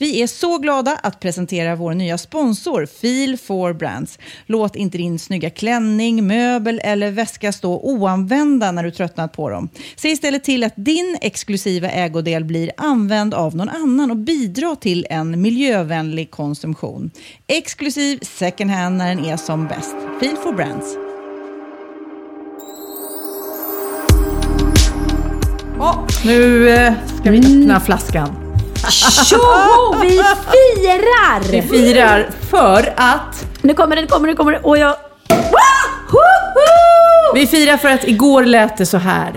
Vi är så glada att presentera vår nya sponsor Feel for Brands. Låt inte din snygga klänning, möbel eller väska stå oanvända när du tröttnat på dem. Se istället till att din exklusiva ägodel blir använd av någon annan och bidra till en miljövänlig konsumtion. Exklusiv second hand när den är som bäst. Feel for Brands. Nu eh, ska vi öppna flaskan. Tjoho! Vi firar! Vi firar för att... Nu kommer det, nu kommer det, nu kommer det. Och jag... Vi firar för att igår lät det så här.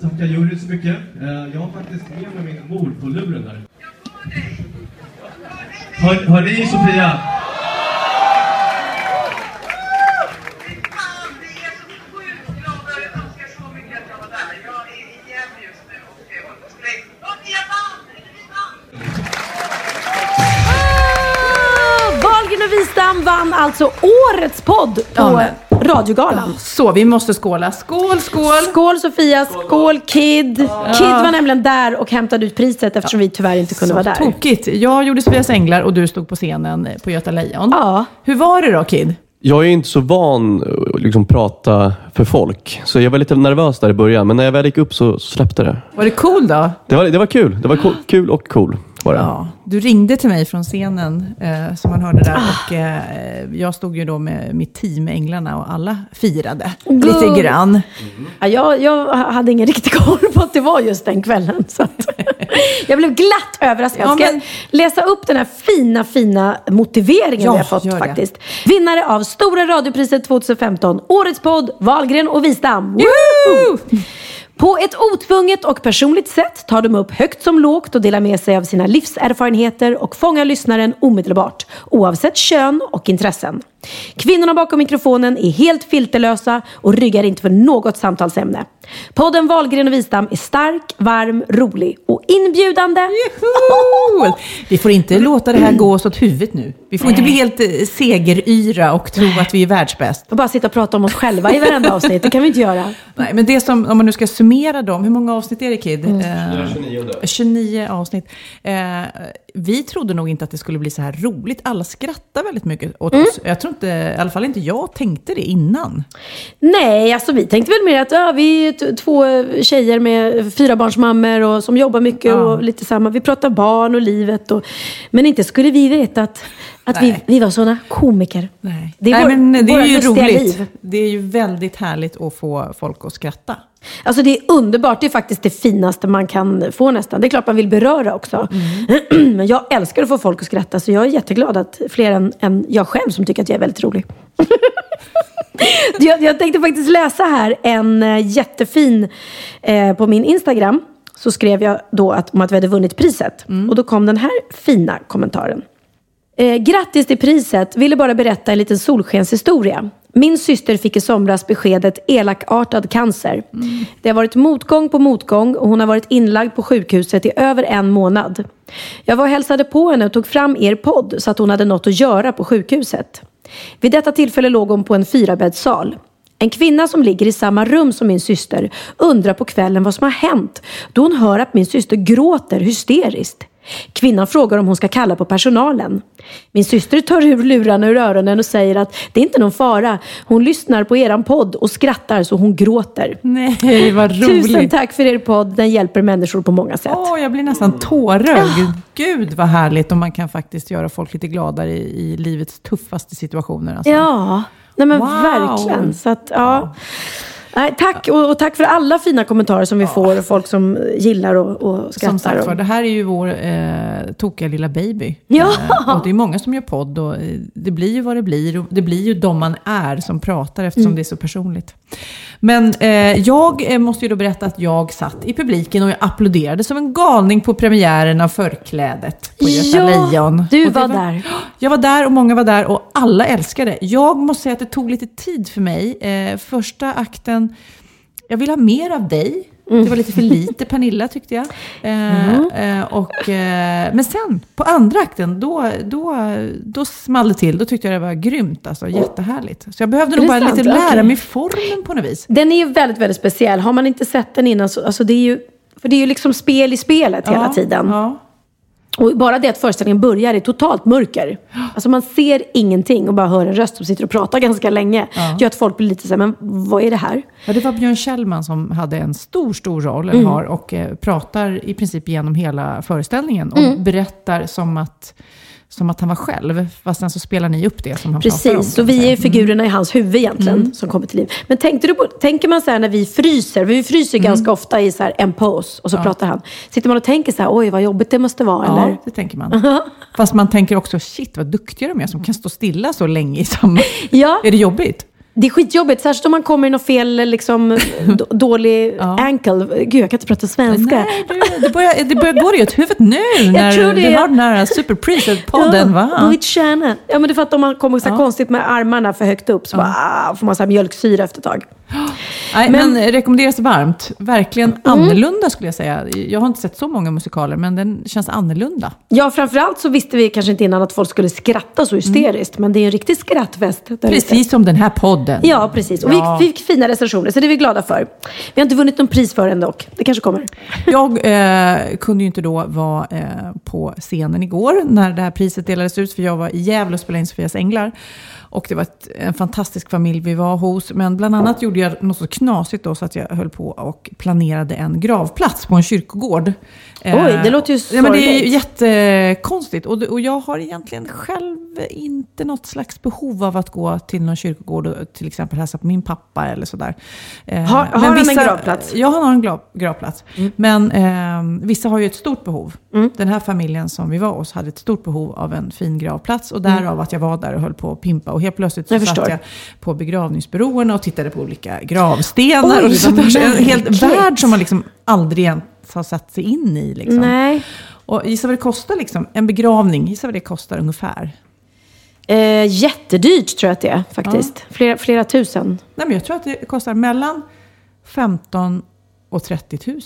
Tackar juryn så mycket. Eh, Jag har faktiskt med mig min mor på luren där. Hör, hör ni Sofia? Alltså årets podd på Ja, radiogalan. Så, vi måste skåla. Skål, skål! Skål Sofia, skål Kid. Kid var nämligen där och hämtade ut priset eftersom vi tyvärr inte kunde Så vara där. tokigt. Jag gjorde Sofias Änglar och du stod på scenen på Göta Lejon. Ja. Hur var det då, Kid? Jag är inte så van att liksom prata för folk, så jag var lite nervös där i början. Men när jag väl gick upp så släppte det. Var det cool då? Det var, det var kul. Det var co- kul och cool. Var det. Ja, du ringde till mig från scenen, eh, som man hörde där. Och, eh, jag stod ju då med mitt team Änglarna och alla firade lite grann. Ja, jag, jag hade ingen riktig koll på att det var just den kvällen. Så att jag blev glatt överraskad. Ja, Ska jag men- läsa upp den här fina, fina motiveringen Ja, vi har fått faktiskt. Vinnare av Stora radiopriset 2015, Årets podd, Wahlgren och Wistam. På ett otvunget och personligt sätt tar de upp högt som lågt och delar med sig av sina livserfarenheter och fångar lyssnaren omedelbart, oavsett kön och intressen. Kvinnorna bakom mikrofonen är helt filterlösa och ryggar inte för något samtalsämne. Podden Wahlgren och Wistam är stark, varm, rolig och inbjudande. Vi får inte låta det här gå oss åt huvudet nu. Vi får inte bli helt eh, segeryra och tro att vi är världsbäst. Och bara sitta och prata om oss själva i varenda avsnitt, det kan vi inte göra. Nej, men det som, om man nu ska summera dem, hur många avsnitt är det Kid? Mm. Eh, 29 avsnitt. Eh, vi trodde nog inte att det skulle bli så här roligt. Alla skrattar väldigt mycket åt Mm. oss. Jag tror inte, i alla fall inte jag tänkte det innan. Nej, alltså vi tänkte väl mer att ja, vi är två tjejer med fyra barns mammor och som jobbar mycket Ja. och lite samma. Vi pratar barn och livet. Och, men inte skulle vi veta att, att vi, Nej. vi var sådana komiker. Nej, Det är, Nej, vår, men det är ju roligt. liv. Det är ju väldigt härligt att få folk att skratta. Alltså det är underbart. Det är faktiskt det finaste man kan få nästan. Det är klart man vill beröra också. Mm. Men jag älskar att få folk att skratta. Så jag är jätteglad att fler än, än jag själv som tycker att jag är väldigt rolig. jag, jag tänkte faktiskt läsa här en eh, jättefin eh, på min Instagram. Så skrev jag då att, om att vi hade vunnit priset. Mm. Och då kom den här fina kommentaren. Eh, grattis till priset. Ville bara berätta en liten solskenshistoria. Min syster fick i somras beskedet elakartad cancer. Det har varit motgång på motgång och hon har varit inlagd på sjukhuset i över en månad. Jag var och hälsade på henne och tog fram er podd så att hon hade något att göra på sjukhuset. Vid detta tillfälle låg hon på en fyrabäddssal. En kvinna som ligger i samma rum som min syster undrar på kvällen vad som har hänt då hon hör att min syster gråter hysteriskt. Kvinnan frågar om hon ska kalla på personalen. Min syster tar ur lurarna ur öronen och säger att det är inte någon fara. Hon lyssnar på eran podd och skrattar så hon gråter. Nej, vad roligt. Tusen tack för er podd. Den hjälper människor på många sätt. Åh, jag blir nästan tårögd. Gud vad härligt om man kan faktiskt göra folk lite gladare i, i livets tuffaste situationer. Alltså. Ja, nej men Wow. verkligen. Så att, ja. Nej, tack och, och tack för alla fina kommentarer som vi får och folk som gillar och, och skrattar. Som sagt var, det här är ju vår eh, tokiga lilla baby. Ja. Eh, och det är många som gör podd och eh, det blir ju vad det blir. Och det blir ju de man är som pratar eftersom Mm. det är så personligt. Men eh, jag eh, måste ju då berätta att jag satt i publiken och jag applåderade som en galning på premiären av förklädet på Göta Ja, Lejon. du det var där. Jag var där och många var där och alla älskade. Jag måste säga att det tog lite tid för mig. Eh, första akten, jag vill ha mer av dig. Mm. Det var lite för lite Pernilla tyckte jag. Eh, eh, och, eh, men sen, på andra akten, då, då, då small det till. Då tyckte jag det var grymt. Alltså, jättehärligt. Så jag behövde nog bara sant? lite lära mig formen på något vis. Den är ju väldigt, väldigt speciell. Har man inte sett den innan så, alltså det är ju, för det är ju liksom spel i spelet hela Ja, tiden. Ja. Och bara det att föreställningen börjar i totalt mörker. Alltså man ser ingenting och bara hör en röst som sitter och pratar ganska länge. Gör att folk blir lite så här, men vad är det här? Ja, det var Björn Kjellman som hade en stor, stor roll, Mm. har, och eh, pratar i princip genom hela föreställningen. Och Mm. berättar som att, som att han var själv. Fast sen så spelar ni upp det som han pratar om. Precis, och vi är figurerna i hans huvud egentligen som kommer till liv. Men tänkte du på, tänker man så här när vi fryser, vi fryser ganska ofta i så här en pose och så pratar han. Sitter man och tänker så här, oj vad jobbigt det måste vara Ja, eller? det tänker man. Fast man tänker också, shit vad duktiga de är som kan stå stilla så länge i samma... Ja. Är det jobbigt? Det är skitjobbigt, särskilt om man kommer i något fel, liksom, dålig ankle. Gud, jag kan inte prata svenska. Nej, du, det, börjar, det börjar gå dig åt huvudet nu när tror det. du har den här Super Preset-podden, va? Bridge Ja, men det är för att om man kommer så här konstigt med armarna för högt upp så bara, ah, får man så här mjölksyra efter ett tag. Nej, Men- men, rekommenderas varmt. Verkligen annorlunda skulle jag säga. Jag har inte sett så många musikaler, men den känns annorlunda. Ja, framförallt så visste vi kanske inte innan att folk skulle skratta så hysteriskt. Men det är en riktig skrattfest. där ute. Precis som den här podden. Ja, precis. Och Ja. vi fick fina recensioner, så det är vi glada för. Vi har inte vunnit någon pris för än dock. Det kanske kommer. Jag eh, kunde ju inte då vara eh, på scenen igår när det här priset delades ut, för jag var i Gävle och spelade in Sofias Änglar. Och det var ett, en fantastisk familj vi var hos. Men bland annat gjorde jag något så knasigt då så att jag höll på och planerade en gravplats på en kyrkogård. Oj, det låter ju ja, men Det är ju sorgligt. jättekonstigt. Och, och jag har egentligen själv inte något slags behov av att gå till någon kyrkogård och till exempel hälsa på min pappa eller sådär. Eh, Har- har men han en gravplats? Ja, han har en grav, gravplats. Men eh, vissa har ju ett stort behov. Mm. Den här familjen som vi var hos hade ett stort behov av en fin gravplats. Och Mm. därav att jag var där och höll på att pimpa. Och helt plötsligt så Jag satt jag på begravningsbyråerna och tittade på olika gravstenar. Oj, och Så en helt märkligt. värld som man liksom aldrig ens har satt sig in i. Liksom. Nej. Och gissa vad det kostar liksom? En begravning, gissa vad det kostar ungefär? Eh, jättedyrt tror jag att det är faktiskt. Flera, flera tusen. Nej, men jag tror att det kostar mellan 15 och 30 000.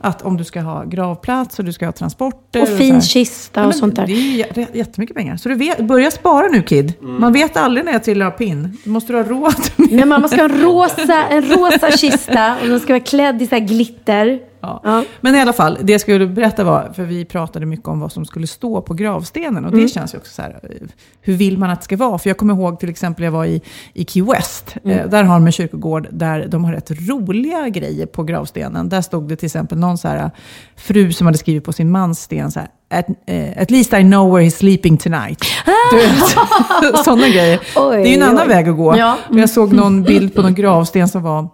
Att om du ska ha gravplats och du ska ha transporter. Ah. Och fin här. kista Ja, och sånt där. Det är jä- jättemycket pengar. Så du vet, börja spara nu kid. Man vet aldrig när jag trillar av pinn. Du måste du ha råd. Men mamma ska ha en rosa, en rosa kista och den ska vara klädd i så här glitter. Ja. Ja. Men i alla fall, det jag skulle berätta var, för vi pratade mycket om vad som skulle stå på gravstenen. Och det känns ju också så här, eh, hur vill man att det ska vara? För jag kommer ihåg till exempel, jag var i, i Key West. Eh, där har de en kyrkogård där de har rätt roliga grejer på gravstenen. Där stod det till exempel någon så här eh, fru som hade skrivit på sin mans sten så här, at, eh, at least I know where he's sleeping tonight. Vet, sådana grejer. Oj, det är ju en annan oj. väg att gå. Ja. Och jag såg någon bild på någon gravsten som var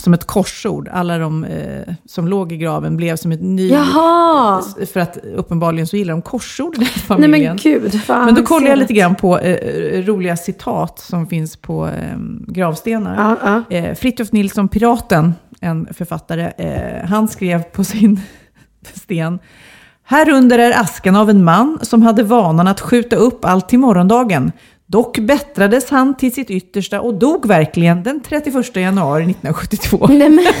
som ett korsord. Alla de eh, som låg i graven blev som ett ny... Jaha! För att uppenbarligen så gillar de korsord i den Nej familjen. men gud. vad Men då kollade jag lite grann på eh, roliga citat som finns på eh, gravstenar. Ja, ja. Eh, Fritiof Nilsson, Piraten, en författare, eh, han skrev på sin sten här under är askan av en man som hade vanan att skjuta upp allt till morgondagen. Dock bättrades han till sitt yttersta och dog verkligen den 31 januari 1972. Nej, men...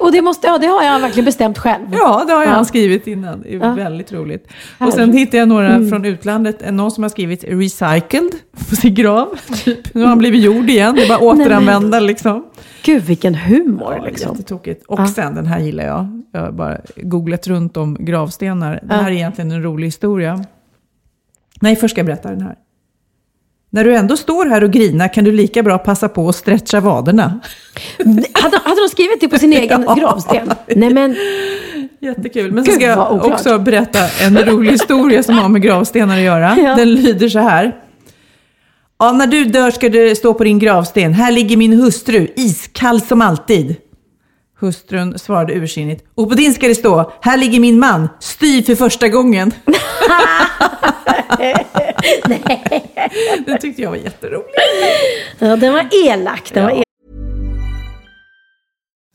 Och det, måste, ja, det har jag verkligen bestämt själv. Ja, det har jag Ja. skrivit innan. Det är Ja. väldigt roligt. Och sen hittade jag några från utlandet. Någon som har skrivit recycled på sin grav. Typ. Nu har han blivit gjord igen. Det är bara återanvända liksom. Gud, vilken humor Ja, liksom. Jättetokigt. Och sen, den här gillar jag. Jag har bara googlat runt om gravstenar. Det här är egentligen en rolig historia. Nej, först ska jag berätta den här. När du ändå står här och grinar kan du lika bra passa på att stretcha vaderna. Hade, hade de skrivit det på sin egen Ja. gravsten? Nej men, Jättekul. Men så ska jag också berätta en rolig historia som har med gravstenar att göra. Ja. Den lyder så här. Ja, när du dör ska det stå på din gravsten. Här ligger min hustru, iskall som alltid. Hustrun svarade ursinnigt. Och på din ska det stå. Här ligger min man, styv för första gången. Den tyckte jag var jätterolig. ja, den var elak. Den var elak.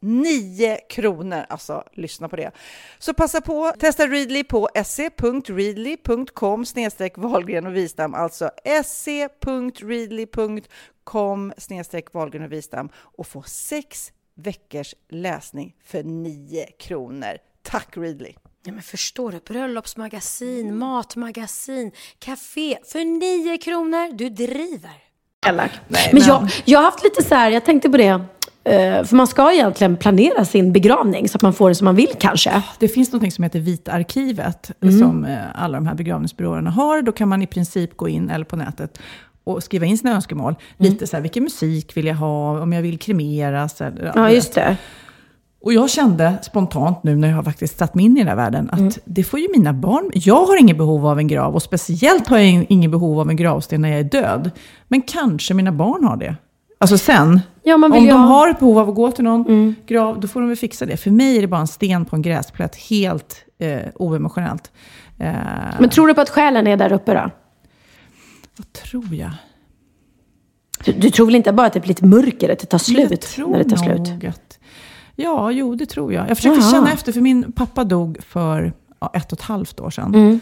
9 kronor. Alltså, lyssna på det. Så passa på, testa Readly på se.readly.com snedstreck Wahlgren och Wistam, alltså se.readly.com snedstreck Wahlgren och Wistam och få sex veckors läsning för 9 kronor. Tack Readly! Ja, men förstår du? Bröllopsmagasin, matmagasin, café för 9 kronor. Du driver. Elak. men jag, jag har haft lite så här, jag tänkte på det. Eh, För man ska egentligen planera sin begravning så att man får det som man vill kanske. Det finns något som heter Vitarkivet Mm. som eh, alla de här begravningsbyråerna har. Då kan man i princip gå in, eller på nätet, och skriva in sina önskemål. Mm. Lite så här, vilken musik vill jag ha? Om jag vill kremeras? Eller, Ja, just det. Och jag kände spontant nu när jag har faktiskt satt mig in i den här världen, att Mm. det får ju mina barn. Jag har inget behov av en grav och speciellt har jag in- inget behov av en gravsten när jag är död. Men kanske mina barn har det. Alltså sen, Ja, om de ha- Mm. har ett behov av att gå till någon grav, då får de väl fixa det. För mig är det bara en sten på en gräsplätt, helt eh, oemotionellt. Eh, Men tror du på att själen är där uppe då? vad tror jag? Du, du tror väl inte bara att det blir lite mörker, att det tar slut när det tar slut? Att, ja, jo, det tror jag. Jag försökte Jaha. känna efter, för min pappa dog för ja, ett och ett halvt år sedan. Mm.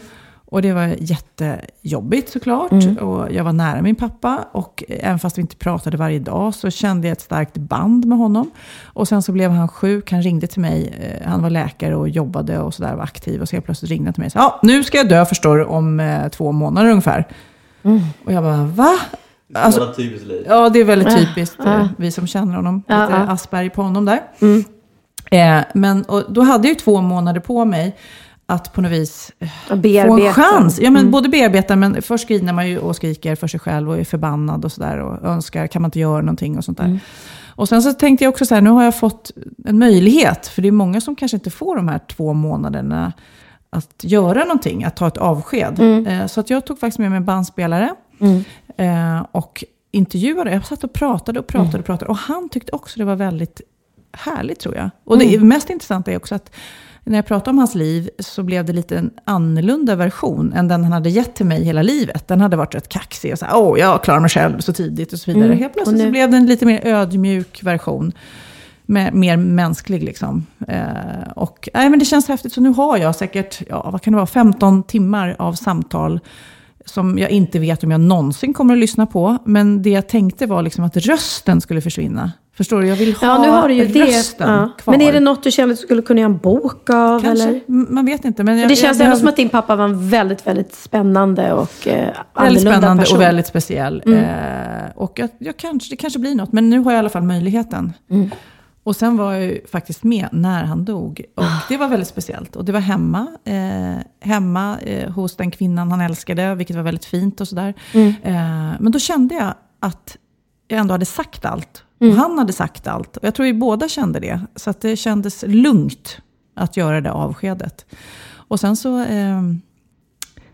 Och det var jättejobbigt såklart. Mm. Och jag var nära min pappa. Och även fast vi inte pratade varje dag så kände jag ett starkt band med honom. Och sen så blev han sjuk. Han ringde till mig. Eh, Han var läkare och jobbade och sådär, var aktiv. Och så helt plötsligt ringde han till mig och sa, ja, nu ska jag dö förstår du, om eh, två månader ungefär. Mm. Och jag bara, va? Alltså, typiskt liv. Ja, det är väldigt typiskt. ja. eh, Vi som känner honom. Ja, Lite ja. Mm. Asperger på honom där. Eh, men och då hade jag ju två månader på mig att på något vis eh, få en chans. Ja, men Mm. både bearbeta, men först griner man ju och skriker för sig själv och är förbannad och sådär. Och önskar, kan man inte göra någonting och sånt där. Mm. Och sen så tänkte jag också så här, nu har jag fått en möjlighet. För det är många som kanske inte får de här två månaderna att göra någonting, att ta ett avsked. Mm. Eh, så att jag tog faktiskt med mig en bandspelare. Eh, och intervjuade. Jag satt och pratade och pratade och pratade. Och han tyckte också det var väldigt härligt tror jag. Och det mest intressanta är också att när jag pratade om hans liv så blev det lite en annorlunda version än den han hade gett till mig hela livet. Den hade varit rätt kaxig och så här, åh, jag klarar mig själv så tidigt och så vidare. Mm. Helt plötsligt så blev det en lite mer ödmjuk version. Med, mer mänsklig liksom. Eh, och nej, men det känns häftigt. Så nu har jag säkert, ja, vad kan det vara, 15 timmar av samtal som jag inte vet om jag någonsin kommer att lyssna på. Men det jag tänkte var liksom att rösten skulle försvinna. Förstår du? Jag vill ha Ja, nu har du ju det. rösten Ja. kvar. Men är det något du känner att du skulle kunna göra en bok av? Kanske. Eller? Man vet inte. Men jag, Det känns jag ändå som att din pappa var en väldigt, väldigt spännande och eh, Väldigt spännande person. och väldigt speciell. Mm. Eh, och jag, jag kanske, det kanske blir något, men nu har jag i alla fall möjligheten. Mm. Och sen var jag ju faktiskt med när han dog. Och Ah. det var väldigt speciellt. Och det var hemma, eh, hemma eh, hos den kvinnan han älskade, vilket var väldigt fint och sådär. Mm. Eh, men då kände jag att jag ändå hade sagt allt. Mm. Och han hade sagt allt. Och jag tror vi båda kände det. Så det kändes lugnt att göra det avskedet. Och sen så... Eh,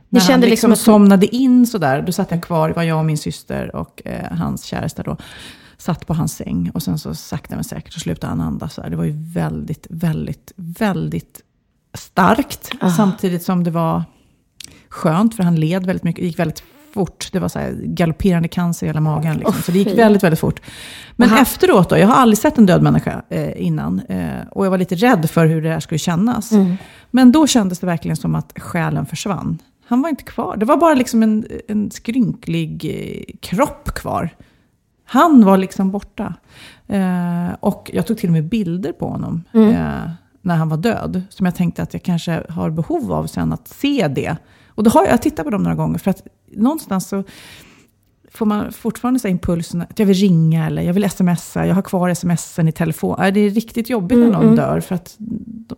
när kände han liksom liksom att- somnade in sådär, då satt jag kvar, det var jag och min syster och eh, hans käresta då, satt på hans säng. Och sen så sakta men säkert så slutade han andas. Det var ju väldigt, väldigt, väldigt starkt. Ah. Samtidigt som det var skönt, för han led väldigt mycket, det gick väldigt fort. Det var så galopperande cancer i hela magen. Liksom. Så det gick väldigt, väldigt fort. Men han- efteråt då, jag har aldrig sett en död människa eh, innan. Eh, och jag var lite rädd för hur det här skulle kännas. Mm. Men då kändes det verkligen som att själen försvann. Han var inte kvar. Det var bara liksom en, en skrynklig eh, kropp kvar. Han var liksom borta. Eh, och jag tog till och med bilder på honom Mm. eh, när han var död. Som jag tänkte att jag kanske har behov av sen att se det. Och då har jag, tittat på dem några gånger. För att någonstans så får man fortfarande så impulsen att jag vill ringa eller jag vill smsa. Jag har kvar smsen i telefon. Äh, Det är riktigt jobbigt när Mm, någon mm. dör. För att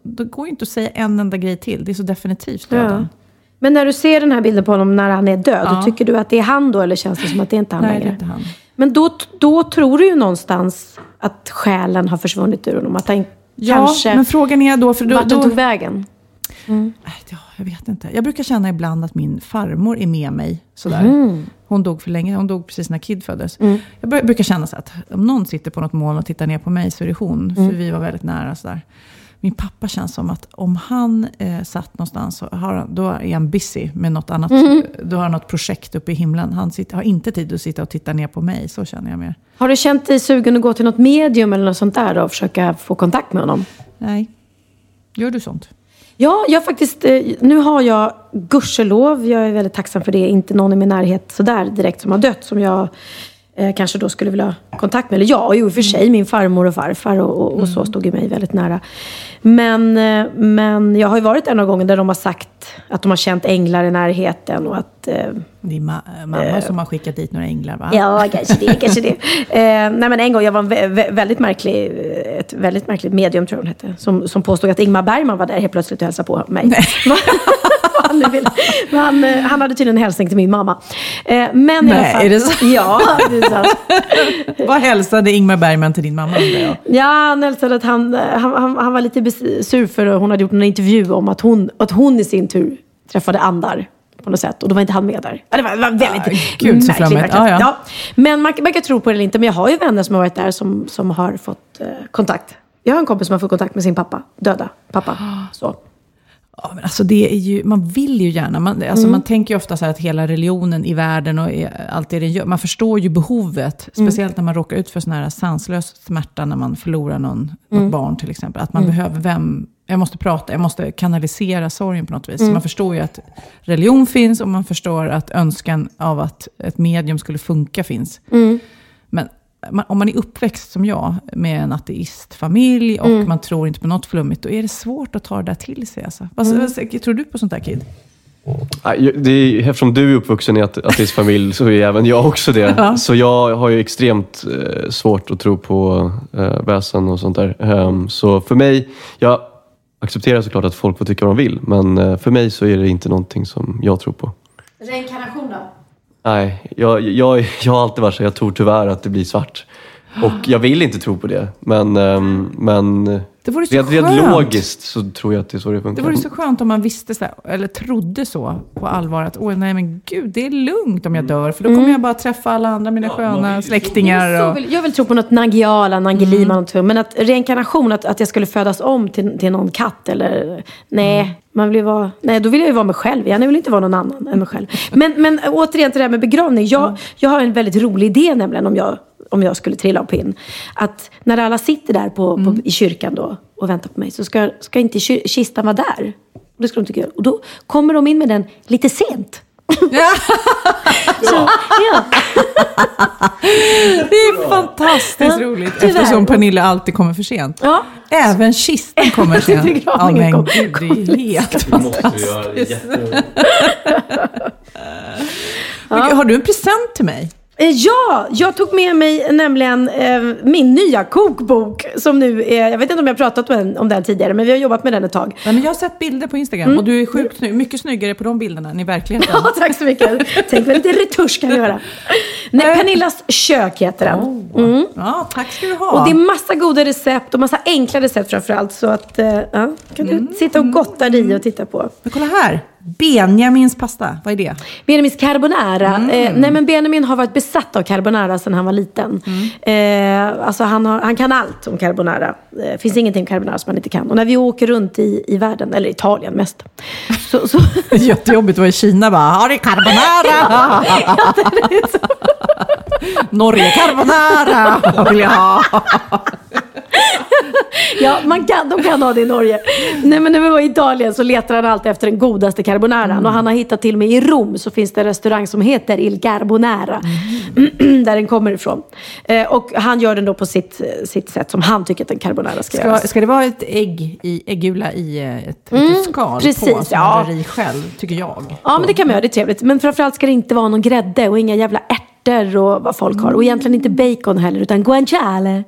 då går ju inte att säga en enda grej till. Det är så definitivt döden. Ja. Men när du ser den här bilden på honom när han är död, Ja. tycker du att det är han då eller känns det som att det inte är han Nej, det längre? är inte han. Men då, då tror du ju någonstans att själen har försvunnit ur honom. Att han Ja, kanske... men frågan är då... För då, vart den då tog vägen. Äh, Ja, jag vet inte. Jag brukar känna ibland att min farmor är med mig. Sådär. Mm. Hon dog för länge, hon dog precis när Kid föddes. Jag br- brukar känna så att om någon sitter på något moln och tittar ner på mig så är det hon. Mm. För vi var väldigt nära. Sådär. Min pappa känns som att om han eh, satt någonstans så har han, då är han busy med något annat. Mm. Då har han något projekt uppe i himlen. Han sitter, har inte tid att sitta och titta ner på mig. Så känner jag mer. Har du känt dig sugen att gå till något medium eller något sånt där och försöka få kontakt med honom? Nej. Gör du sånt? Ja, jag faktiskt, eh, nu har jag gudskelov, jag är väldigt tacksam för det, inte någon i min närhet sådär direkt som har dött som jag eh, kanske då skulle vilja ha kontakt med. Eller ja, jo, i och för sig min farmor och farfar och, och, och så stod ju mig väldigt nära. Men, eh, men jag har ju varit där några gånger där de har sagt att de har känt änglar i närheten och att eh, Det är ma- mamma som har skickat dit några änglar va? Ja, kanske det. Kanske det. Eh, nej, men en gång, jag var en vä- vä- väldigt märklig, ett väldigt märkligt medium, tror jag hon hette, som, som påstod att Ingmar Bergman var där helt plötsligt och hälsade på mig. Han, vill. Men han, eh, han hade tydligen en hälsning till min mamma. Eh, men i alla Nej, fall, är det så? Ja, det är sant. Vad hälsade Ingmar Bergman till din mamma jag? Ja, han hälsade att han, han, han, han var lite sur för att hon hade gjort en intervju om att hon, att hon i sin tur träffade andar på något sätt. Och då var inte han med där. Ja, det, var, det var väldigt gud, så märkligt. flummigt. verkligen. Ja, ja. Men man, man kan tro på det eller inte. Men jag har ju vänner som har varit där som, som har fått eh, kontakt. Jag har en kompis som har fått kontakt med sin pappa. Döda pappa. Så. Ja, men alltså det är ju, man vill ju gärna. Man, alltså man tänker ju ofta så här att hela religionen i världen och allt det den gör. Man förstår ju behovet. Speciellt när man råkar ut för sån här sanslös smärta när man förlorar någon, något barn till exempel. Att man behöver vem... Jag måste prata, jag måste kanalisera sorgen på något vis. Man förstår ju att religion finns och man förstår att önskan av att ett medium skulle funka finns. Men man, om man är uppväxt som jag med en ateistfamilj och man tror inte på något flummigt, då är det svårt att ta det där till sig. Alltså. Vad, vad, tror du på sånt där Kid? Det är, eftersom du är uppvuxen i ateistfamilj så är även jag också det. Ja. Så jag har ju extremt eh, svårt att tro på eh, väsen och sånt där. Ehm, så för mig, jag accepterar såklart att folk får tycka vad de vill, men eh, för mig så är det inte någonting som jag tror på. Reinkarnation då? Nej, jag, jag, jag har alltid varit så. Jag tror tyvärr att det blir svart. Och jag vill inte tro på det. Men, ehm, men Det vore så rent, rent skönt. logiskt så tror jag att det är så det Det funkar. vore så skönt om man visste, så här, eller trodde så på allvar, att Åh, nej men gud, det är lugnt om jag dör, för då kommer jag bara träffa alla andra mina sköna släktingar. Och, vill, jag vill tro på något Nangiala, Nangilima, något, men att reinkarnation, att, att jag skulle födas om till, till någon katt eller... Nej, man vill vara, nej, då vill jag ju vara mig själv. Jag vill inte vara någon annan än mig själv. Men, men återigen till det här med begravning. Jag, jag har en väldigt rolig idé nämligen om jag, om jag skulle trilla av pinn. Att när alla sitter där på, på, i kyrkan då och väntar på mig så ska, ska inte kyr- kistan vara där. Och det ska de är kul. Och då kommer de in med den lite sent. så, ja. det är fantastiskt Ja, roligt, tyvärr. eftersom Pernilla alltid kommer för sent. Ja. Även kistan kommer sent. Ja, men kommer- gud, det är helt fantastiskt. Har du en present till mig? Eh, Ja, jag tog med mig nämligen eh, min nya kokbok som nu är, jag vet inte om jag har pratat om den, om den tidigare, men vi har jobbat med den ett tag. Nej, men jag har sett bilder på Instagram och du är sjukt snygg, mycket snyggare på de bilderna än i verkligheten. Ja, tack så mycket. Tänk vad lite retusch kan göra. Nej, Pernillas kök heter den. Mm. Ja, tack ska du ha. Och det är massa goda recept och massa enkla recept framförallt. Så att, eh, ja, kan du sitta och gotta dig och titta på. Men kolla här, Benjamins pasta, vad är det? Benjamins carbonara. Eh, nej men Benjamin har varit besatt av carbonara sedan han var liten. Eh, alltså han, har, han kan allt om carbonara. Det eh, finns ingenting om carbonara som han inte kan. Och när vi åker runt i, i världen, eller Italien mest. Så, så, jättejobbigt att vara i Kina bara, har ni carbonara? Norge carbonara vill jag ha. Ja, man kan, de kan ha det i Norge. Nej men när vi var i Italien så letar han alltid efter den godaste carbonaran. Och han har hittat till med i Rom så finns det en restaurang som heter Il Carbonara. där den kommer ifrån. Eh, och han gör den då på sitt, sitt sätt som han tycker att en carbonara ska, Ska, göras. ska det vara ett ägg i, äggula i eh, ett litet skal precis, på, som ja. man drar i själv, tycker jag. Ja, men det kan man göra. Det är trevligt. Men framförallt ska det inte vara någon grädde och inga jävla ärtor och vad folk har. Och egentligen inte bacon heller, utan guanciale.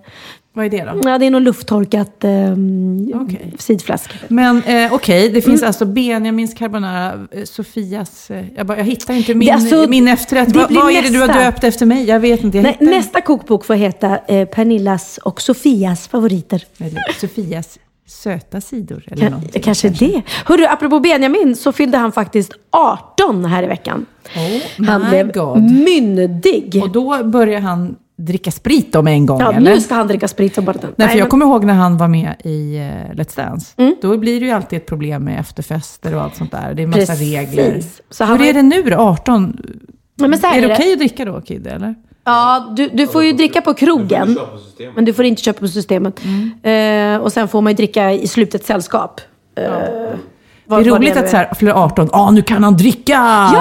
Vad är det då? Ja, det är någon lufttorkat um, Okej. sidfläsk. Men eh, okej, det finns Mm. alltså Benjamins carbonara, eh, Sofias... Eh, jag, bara, jag hittar inte min, Det- alltså, min efterrätt. Va, vad är det du har döpt efter mig? Jag vet inte. Jag Nej, nästa kokbok får heta eh, Pernillas och Sofias favoriter. inte. Sofias söta sidor. Eller någonting, kanske det. Hörru, apropå Benjamin så fyllde han faktiskt 18 här i veckan. han my blev God. myndig. Och då börjar han dricka sprit med en gång, Ja, eller? nu ska han dricka sprit som bara den. Nej, för jag men- Mm. kommer ihåg när han var med i uh, Let's Dance. Då blir det ju alltid ett problem med efterfester och allt sånt där. Det är massa Precis. regler. Så Hur är det nu då, 18? Ja, men så här är det är okej att dricka då, Kid? Eller? Ja, du, du får ju dricka på krogen. Men du får inte köpa på systemet. Mm. Eh, och sen får man ju dricka i slutet sällskap. Eh, vad- det är roligt att är. så här, fyller 18, ah, nu kan han dricka!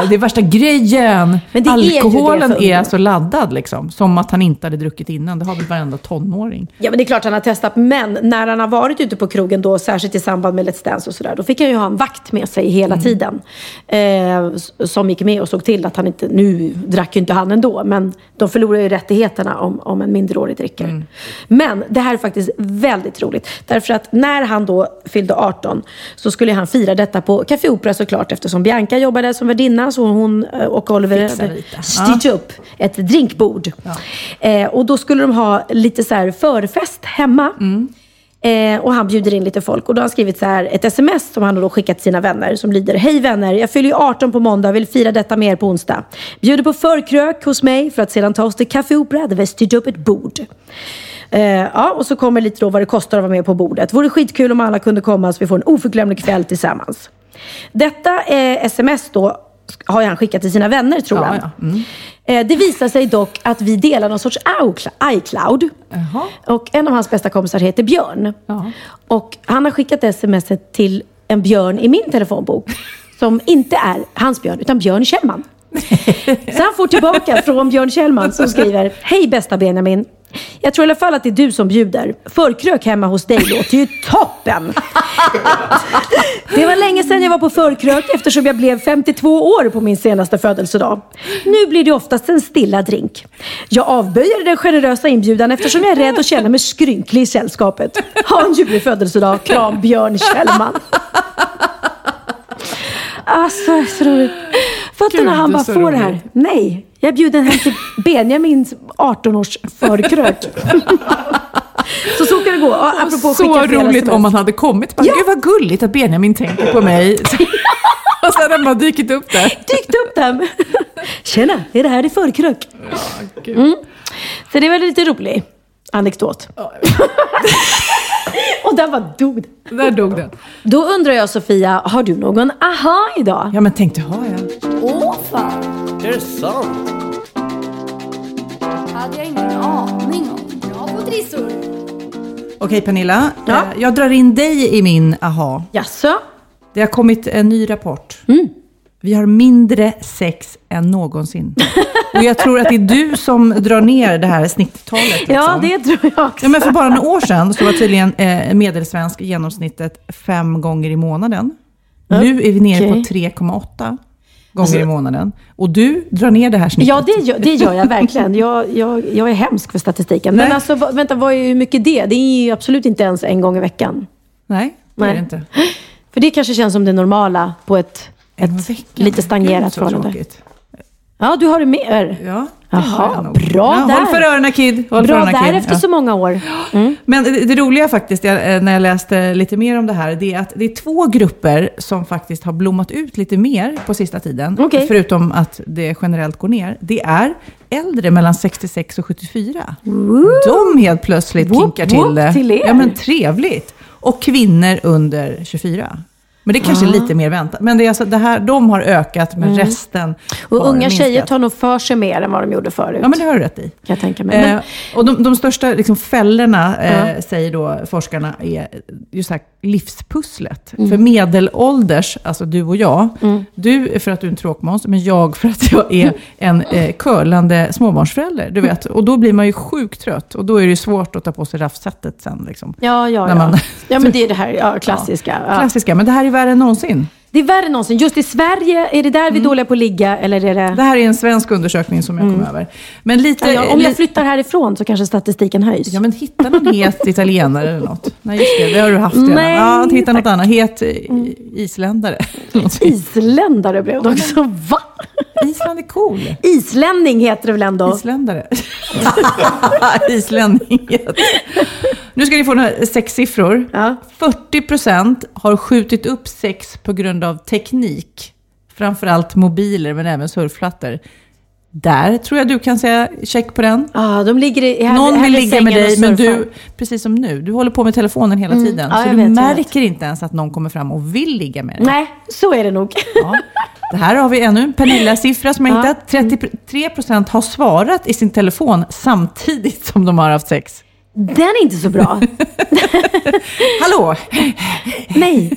Det är värsta grejen! Är det Alkoholen är, ungdomar. så laddad liksom. Som att han inte hade druckit innan. Det har väl varenda tonåring. Ja, men det är klart han har testat. Men när han har varit ute på krogen då, särskilt i samband med Let's Dance och sådär, då fick han ju ha en vakt med sig hela tiden. Eh, som gick med och såg till att han inte, nu drack ju inte han ändå, men de förlorar ju rättigheterna om, om en minderårig dricker. Men det här är faktiskt väldigt roligt. Därför att när han då fyllde 18 så skulle han fira detta på Café Opera såklart eftersom Bianca jobbade som värdinna så hon eh, och Oliver styrt upp ett drinkbord. Eh, och då skulle de ha lite så här förfest hemma. Eh, och han bjuder in lite folk. Och då har han skrivit så här, ett sms som han har då skickat till sina vänner som lyder Hej vänner, jag fyller ju 18 på måndag och vill fira detta med er på onsdag. Bjuder på förkrök hos mig för att sedan ta oss till Café Opera där vi styrt upp ett bord. Eh, ja, och så kommer lite då vad det kostar att vara med på bordet. Vore skitkul om alla kunde komma så vi får en oförglömlig kväll tillsammans. Detta eh, sms då har han skickat till sina vänner tror Ja, han. ja. Mm. Eh, Det visar sig dock att vi delar någon sorts iCloud. Jaha. Och en av hans bästa kompisar heter Björn. Ja. Och han har skickat sms till en björn i min telefonbok. Som inte är hans björn, utan Björn Kjellman. Så han får tillbaka från Björn Kjellman som skriver Hej bästa Benjamin. Jag tror i alla fall att det är du som bjuder. Förkrök hemma hos dig låter ju toppen. Det var länge sedan jag var på förkrök eftersom jag blev 52 år på min senaste födelsedag. Nu blir det oftast en stilla drink. Jag avböjer den generösa inbjudan eftersom jag är rädd att känna mig skrynklig i sällskapet. Ha en ljuvlig födelsedag. Kram Björn Kjellman. Alltså, så roligt. Fattar Gud, när han bara får det här. roligt. Nej, jag är bjuden hem till Benjamins 18-års förkrök. så så kan det gå. Ja, Apropå så roligt om man hade kommit. Bara, Ja. Gud vad gulligt att Benjamin tänker på mig. och sen har bara dykt upp där. dykt upp dem. Tjena, är det här det förkrök? Mm. Så det var lite rolig anekdot. Och där var dog det. Där dog den. Då undrar jag Sofia, har du någon aha idag? Ja men tänk, det har jag. Åh fan! Är det sant? hade jag ingen aning om. Jag har fått trissor. Okej Pernilla, Ja. eh, jag drar in dig i min aha. Jaså? Det har kommit en ny rapport. Mm. Vi har mindre sex än någonsin. Och jag tror att det är du som drar ner det här snitttalet. Liksom. Ja, det tror jag också. Ja, men för bara några år sedan så var tydligen eh, medelsvensk genomsnittet fem gånger i månaden. Nu är vi nere Okej. på 3,8 gånger i månaden. Och du drar ner det här snittet. Ja, det gör, det gör jag verkligen. Jag, jag, jag är hemsk för statistiken. Men Nej. alltså, vad- vänta, vad är hur mycket det? Det är ju absolut inte ens en gång i veckan. Nej, det är Nej. det inte. För det kanske känns som det normala på ett, ett veckan. lite stagnerat förhållande. tråkigt. Ja, du har det mer. Ja, det har Jaha, bra ja, där. Håll för öronen Kid. Håll för Bra öronen, där Kid. efter Ja. så många år. Mm. Men det, det roliga faktiskt, jag, eh, när jag läste lite mer om det här, det är att det är två grupper som faktiskt har blommat ut lite mer på sista tiden. Okej. Förutom att det generellt går ner. Det är äldre mellan 66 och 74. De helt plötsligt Whoop, kinkar till det. till er. Ja, men trevligt. Och kvinnor under 24. Men det är kanske är lite mer väntat. Men det är alltså, det här, de har ökat, men resten Mm. Och har unga minskat. tjejer tar nog för sig mer än vad de gjorde förut. Ja, men det har du rätt i. Kan jag tänka mig. Eh, och de, de största liksom, fällorna, eh, säger då forskarna, är just här livspusslet. Mm. För medelålders, alltså du och jag, du för att du är en tråkmåns, men jag för att jag är en eh, curlande småbarnsförälder. Du vet. Och då blir man ju sjukt trött. Och då är det ju svårt att ta på sig raffsättet sen. Liksom. ja, ja, ja. man- ja, men det är det här ja, klassiska. Ja. Klassiska, men det här är värre än någonsin. Det är värre än någonsin. Just i Sverige, är det där vi är dåliga på att ligga? Eller är det... Det här är en svensk undersökning som jag kom över. Men lite... Mm. Ja, om jag flyttar härifrån så kanske statistiken höjs. Ja, men hitta någon het italienare eller något. Nej, just det. Det har du haft redan. Nej, ja, hitta något tack. annat. Het isländare. Någonting. Isländare blev det också. Va? Island är cool. Islänning heter det väl ändå? Isländare. Islänning. Nu ska ni få några sexsiffror. Ja. 40% har skjutit upp sex på grund av teknik. Framförallt mobiler, men även surfplattor. Där tror jag du kan säga check på den. Ja, de ligger i här, Någon här vill ligga med dig, men du, precis som nu, du håller på med telefonen hela Mm. tiden. Ja, så du vet, märker inte ens att någon kommer fram och vill ligga med dig. Nej, så är det nog. Ja. Det här har vi ännu en Pernilla-siffra som jag Ja. hittat. 33% har svarat i sin telefon samtidigt som de har haft sex. Den är inte så bra. Hallå! Nej.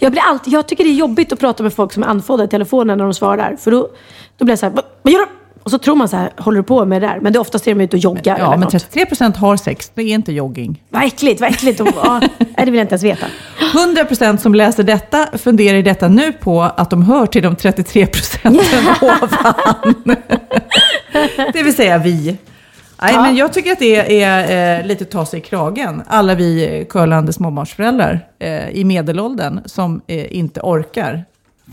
Jag, blir alltid, jag tycker det är jobbigt att prata med folk som är andfådda i telefonen när de svarar. För då, då blir jag så här, "Va- vad gör du? Och så tror man så här, håller du på med det där? Men det är oftast är de ute och joggar Ja, eller men något. 33% har sex. Det är inte jogging. Vad äckligt, vad äckligt. Och, ja, nej, det vill jag inte ens veta. 100% som läser detta funderar i detta nu på att de hör till de 33% ovan. det vill säga vi. Nej, men jag tycker att det är eh, lite ta sig i kragen. Alla vi eh, curlande småbarnsföräldrar eh, i medelåldern som eh, inte orkar.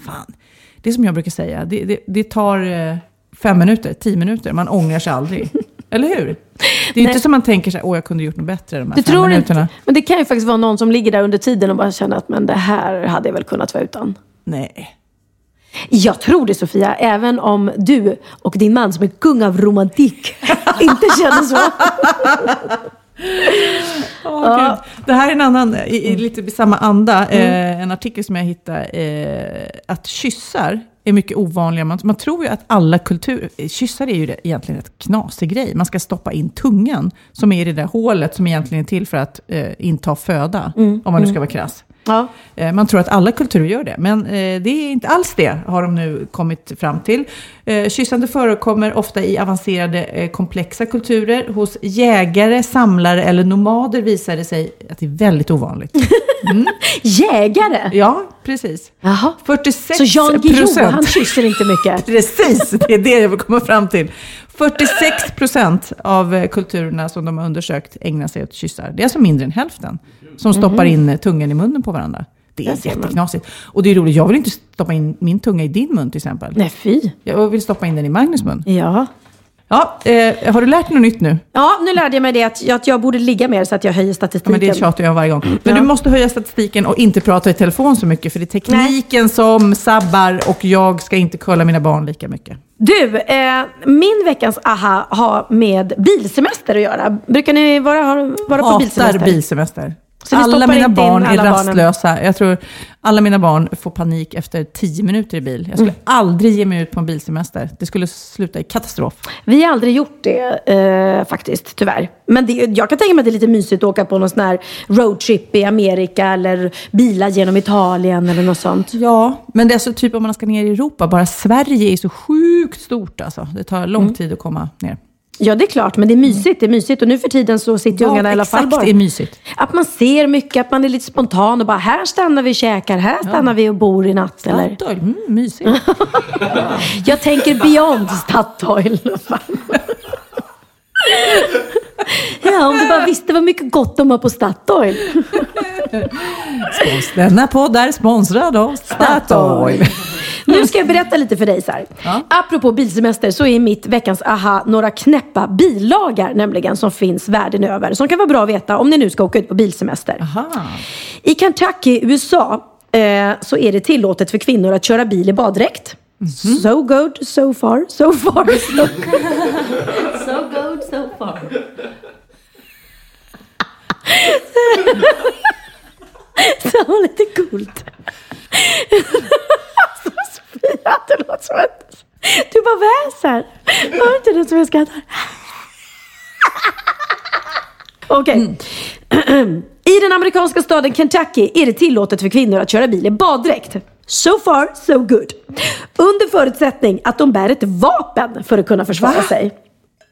Fan, det är som jag brukar säga, det, det, det tar eh, fem minuter, tio minuter, man ångrar sig aldrig. Eller hur? Det är inte som man tänker sig, åh jag kunde gjort något bättre de här Du fem tror minuterna. inte? Men det kan ju faktiskt vara någon som ligger där under tiden och bara känner att men det här hade jag väl kunnat vara utan. Nej. Jag tror det Sofia, även om du och din man som är kung av romantik inte känner så. Åh, Gud. Det här är en annan, i, i lite i samma anda, eh, en artikel som jag hittade. Eh, att kyssar är mycket ovanliga. Man, man tror ju att alla kulturer, kyssar är ju det, egentligen ett knasig grej. Man ska stoppa in tungan som är i det där hålet som egentligen är till för att eh, inta föda. Om man nu ska vara krass. Ja. Eh, Man tror att alla kulturer gör det, men eh, det är inte alls det, har de nu kommit fram till. Eh, Kyssande förekommer ofta i avancerade komplexa kulturer. Hos jägare, samlare eller nomader visar det sig att det är väldigt ovanligt. Jägare? Ja, precis. Jaha. 46 Så Jan Guillou, han kysser inte mycket? Precis, det är det jag vill komma fram till. 46 procent av eh, kulturerna som de har undersökt ägnar sig åt kyssar. Det är alltså mindre än hälften som stoppar in eh, tungan i munnen på varandra. Det är jätteknasigt. Och det är roligt, jag vill inte stoppa in min tunga i din mun till exempel. Nej, fy. Jag vill stoppa in den i Magnus mun. Ja. Ja, eh, har du lärt dig något nytt nu? Ja, nu lärde jag mig det att, att jag borde ligga mer så att jag höjer Ja, statistiken. men det tjatar jag varje gång. Men Ja. du måste höja statistiken och inte prata i telefon så mycket, för det är tekniken som sabbar och jag ska inte kulla mina barn lika mycket. Du, eh, min veckans aha har med bilsemester att göra. Brukar ni vara, vara på Hatar bilsemester? bilsemester. Så ni alla mina barn är alla barnen? rastlösa. Jag tror alla mina barn får panik efter tio minuter i bil. Jag skulle Mm. aldrig ge mig ut på en bilsemester. Det skulle sluta i katastrof. Vi har aldrig gjort det eh, faktiskt, tyvärr. Men det, jag kan tänka mig att det är lite mysigt att åka på någon sån här roadtrip i Amerika eller bila genom Italien eller något sånt. Ja, men det är så typ om man ska ner i Europa. Bara Sverige är så sjukt stort alltså. Det tar lång Mm. tid att komma ner. Ja, det är klart, men det är mysigt. Det är mysigt. Och nu för tiden så sitter Vad ungarna i alla fall exakt bara... är mysigt? Att man ser mycket, att man är lite spontan och bara här stannar vi och käkar, här stannar vi och bor i natt. Eller? Statoil, mm, mysigt. Jag tänker beyond Statoil. Ja, om du bara visste vad mycket gott de har på Statoil. Denna podd är sponsrad av Statoil. Nu ska jag berätta lite för dig så här. Apropå bilsemester så är mitt veckans aha några knäppa billagar nämligen som finns världen över. Som kan vara bra att veta om ni nu ska åka ut på bilsemester. Aha. I Kentucky, USA, eh, så är det tillåtet för kvinnor att köra bil i baddräkt. So good, so far, so far, so So good, so far. Var lite coolt. Sofia, det låter som att du bara väser. Hör inte du som jag skrattar? Okej. I den amerikanska staden Kentucky är det tillåtet för kvinnor att köra bil i baddräkt. So far, so good. Under förutsättning att de bär ett vapen för att kunna försvara sig.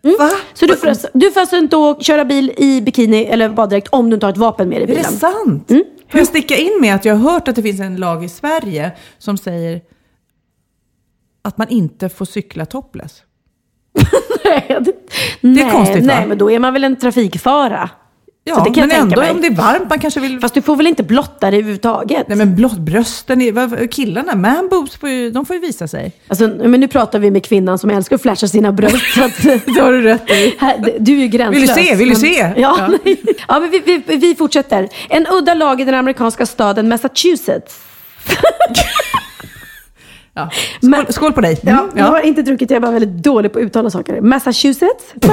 Mm. Så du får, alltså- du får alltså inte köra bil i bikini eller baddräkt om du inte har ett vapen med dig i Är det bilen. sant? Får jag sticka in med att jag har hört att det finns en lag i Sverige som säger att man inte får cykla topless. Nej, det, Det är nej, konstigt, va? Nej, men då är man väl en trafikfara. Ja, men ändå om det är varmt, man kanske vill... Fast du får väl inte blotta dig överhuvudtaget? Nej men blott brösten, är, killarna, man boobs, får ju, de får ju visa sig. Alltså, men nu pratar vi med kvinnan som älskar att flasha sina bröst. så att, Det har du rätt i. här, du är ju gränslös. Vill du se? Vill du se? Ja, ja. men vi, vi, vi fortsätter. En udda lag i den amerikanska staden Massachusetts. Ja. Skål, skål på dig. Mm, Ja, jag har inte druckit, jag är bara väldigt dålig på att uttala saker. Massachusetts?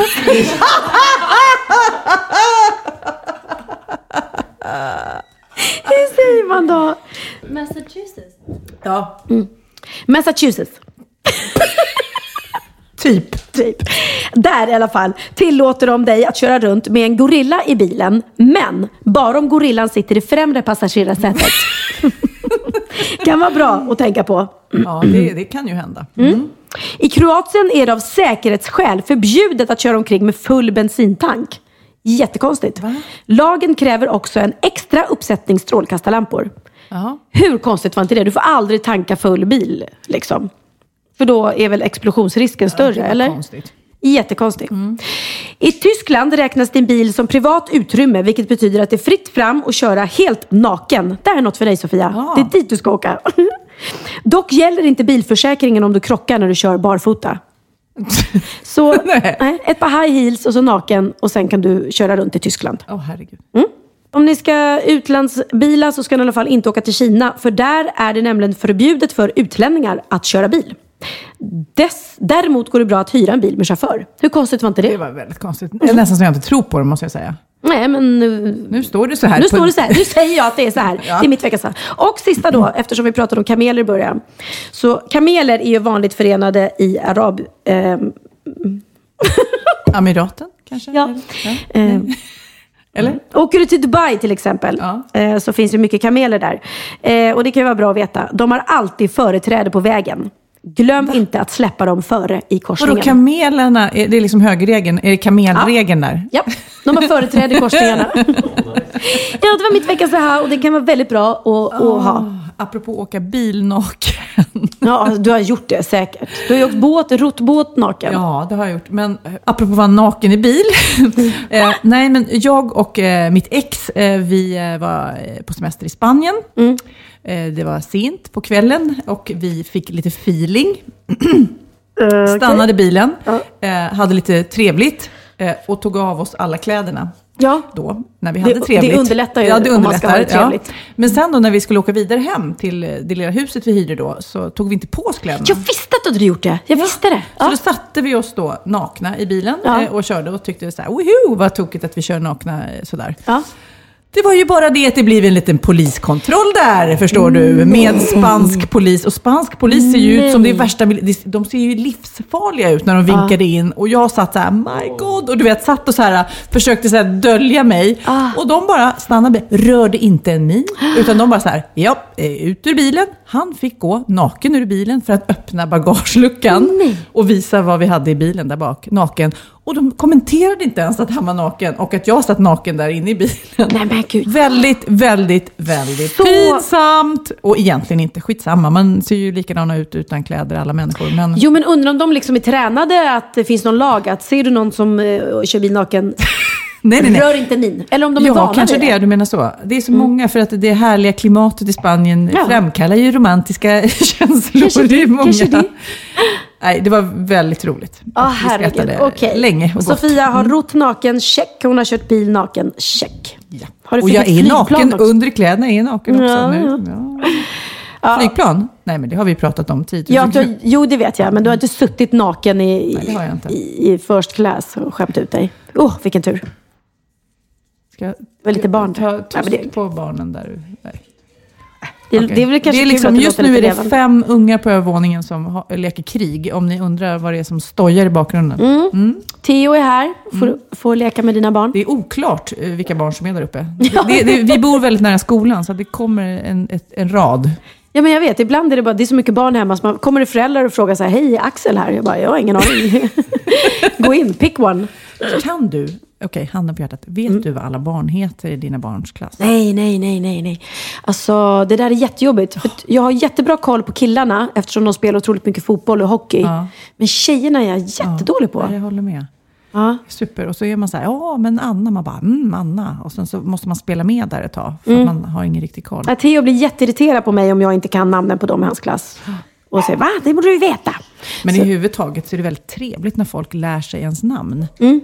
Hur säger man då? Massachusetts. ja. Massachusetts. Typ. Typ. Där i alla fall tillåter de dig att köra runt med en gorilla i bilen. Men bara om gorillan sitter i främre passagerarsätet. kan vara bra att tänka på. Ja, det, det kan ju hända. Mm. I Kroatien är det av säkerhetsskäl förbjudet att köra omkring med full bensintank. Jättekonstigt. Lagen kräver också en extra uppsättning strålkastarlampor. Ja. Hur konstigt var inte det? Du får aldrig tanka full bil. Liksom. För då är väl explosionsrisken större, det var eller? konstigt. Jättekonstigt. I Tyskland räknas din bil som privat utrymme, vilket betyder att det är fritt fram att köra helt naken. Det här är något för dig Sofia. Ja. Det är dit du ska åka. Dock gäller inte bilförsäkringen om du krockar när du kör barfota. Så ett par high heels och så naken och sen kan du köra runt i Tyskland. Åh herregud. Om ni ska utlandsbila så ska ni i alla fall inte åka till Kina. För där är det nämligen förbjudet för utlänningar att köra bil. Dess, däremot går det bra att hyra en bil med chaufför. Hur konstigt var inte det? Det var väldigt konstigt. Det är nästan så jag inte tror på det måste jag säga. Nej, men nu, står det så här. nu på- står det så här. Nu säger jag att det är så här. Ja. Det är mitt veckans. Och sista då, eftersom vi pratade om kameler i början. Så kameler är ju vanligt förenade i arab... ehm, Amiraten kanske? ja. ehm, Eller? Åker du till Dubai till exempel Ja. eh, så finns det mycket kameler där. Eh, och det kan ju vara bra att veta. De har alltid företräde på vägen. Glöm inte att släppa dem före i Vadå korsningen. kamelerna, är det liksom högerregeln? Är det kamelregeln där? Ja, de har företräde i korsningarna. ja, det var mitt veckans här och det kan vara väldigt bra att, att ha. Apropå åka bil naken. Ja, du har gjort det säkert. Du har ju åkt båt, rott båt naken. Ja, det har jag gjort. Men eh, apropå att vara naken i bil. eh, nej, men jag och eh, mitt ex, eh, vi eh, var eh, på semester i Spanien. Mm. Det var sent på kvällen och vi fick lite feeling. Stannade bilen, hade lite trevligt och tog av oss alla kläderna. Ja. Då, när vi Det- hade trevligt. det underlättar ju ja, det om man ska ha det underlättar, ja. trevligt. Men sen då när vi skulle åka vidare hem till eh, det lilla huset vi hyrde då, så tog vi inte på oss kläderna. Jag visste att du hade gjort det. Jag visste det. Så Ja. då satte vi oss då nakna i bilen eh, och körde och tyckte så här, woho, vad tokigt att vi kör nakna eh, sådär. Ja. Det var ju bara det att det blev en liten poliskontroll där, förstår du, med spansk polis. Och spansk polis ser ju ut som det är värsta, de ser ju livsfarliga ut när de vinkade in. Och jag satt så här, my god, och du vet, satt och så här, försökte så här dölja mig. Ah. Och de bara stannade, rörde inte en min, utan de bara så här, ja, eh, ut ur bilen. Han fick gå naken ur bilen för att öppna bagageluckan och visa vad vi hade i bilen där bak, naken. Och de kommenterade inte ens att han var naken och att jag satt naken där inne i bilen. Nej men gud. Väldigt, väldigt, väldigt Så- pinsamt. Och egentligen inte skitsamma. Man ser ju likadana ut utan kläder alla människor. Men Jo men undrar om de liksom är tränade att det finns någon lag att ser du någon som eh, kör bil naken, nej, nej, nej. rör inte min. Eller om de är ja, vana kanske vid det. Du menar så. Det är så många för att det härliga klimatet i Spanien Ja. framkallar ju romantiska känslor. Kanske det är det, många. kanske det. Nej, det var väldigt roligt. Ja, Vi herregud. skrattade Okej. länge och gott. Sofia har rott naken, check. Hon har kört bil naken, check. Ja. Och jag är naken också? under kläderna, är naken också Ja, nu. Ja. Flygplan? Nej, men det har vi pratat om tidigare. Ja, du, jo, det vet jag. Men du har inte suttit naken i, Nej, det i, i first class och skämt ut dig. Åh, oh, vilken tur. Ska jag var lite barn. ta Nej, tyst det- på barnen där? Nej. Det, Okej. det är väl kanske det är liksom, Just nu är det levande. fem ungar på övervåningen som ha, leker krig. Om ni undrar vad det är som stojar i bakgrunden. Mm. Theo är här, får, Mm. får leka med dina barn. Det är oklart eh, vilka barn som är där uppe. Det, det, vi bor väldigt nära skolan, så det kommer en, ett, en rad. Ja, men jag vet. Ibland är det bara, det är så mycket barn hemma. Så man, kommer det föräldrar och frågar så här, hej, Axel här? Jag bara, jag har ingen aning. Gå in, pick one. Kan du, okej, handen på hjärtat, vet Mm. du vad alla barn heter i dina barns klass? Nej, nej, nej, nej, nej. Alltså, det där är jättejobbigt. För jag har jättebra koll på killarna eftersom de spelar otroligt mycket fotboll och hockey. Ja. Men tjejerna är jag jättedålig på. Ja, jag håller med. Ja. Super. Och så är man så här, ja men Anna, man bara, mm, Anna. Och sen så måste man spela med där ett tag, för Mm. man har ingen riktig koll. Ja, Theo blir jätteirriterad på mig om jag inte kan namnen på dem i hans klass. Och säger, va? Det borde du veta. Men Så- i huvud taget så är det väldigt trevligt när folk lär sig ens namn. Mm.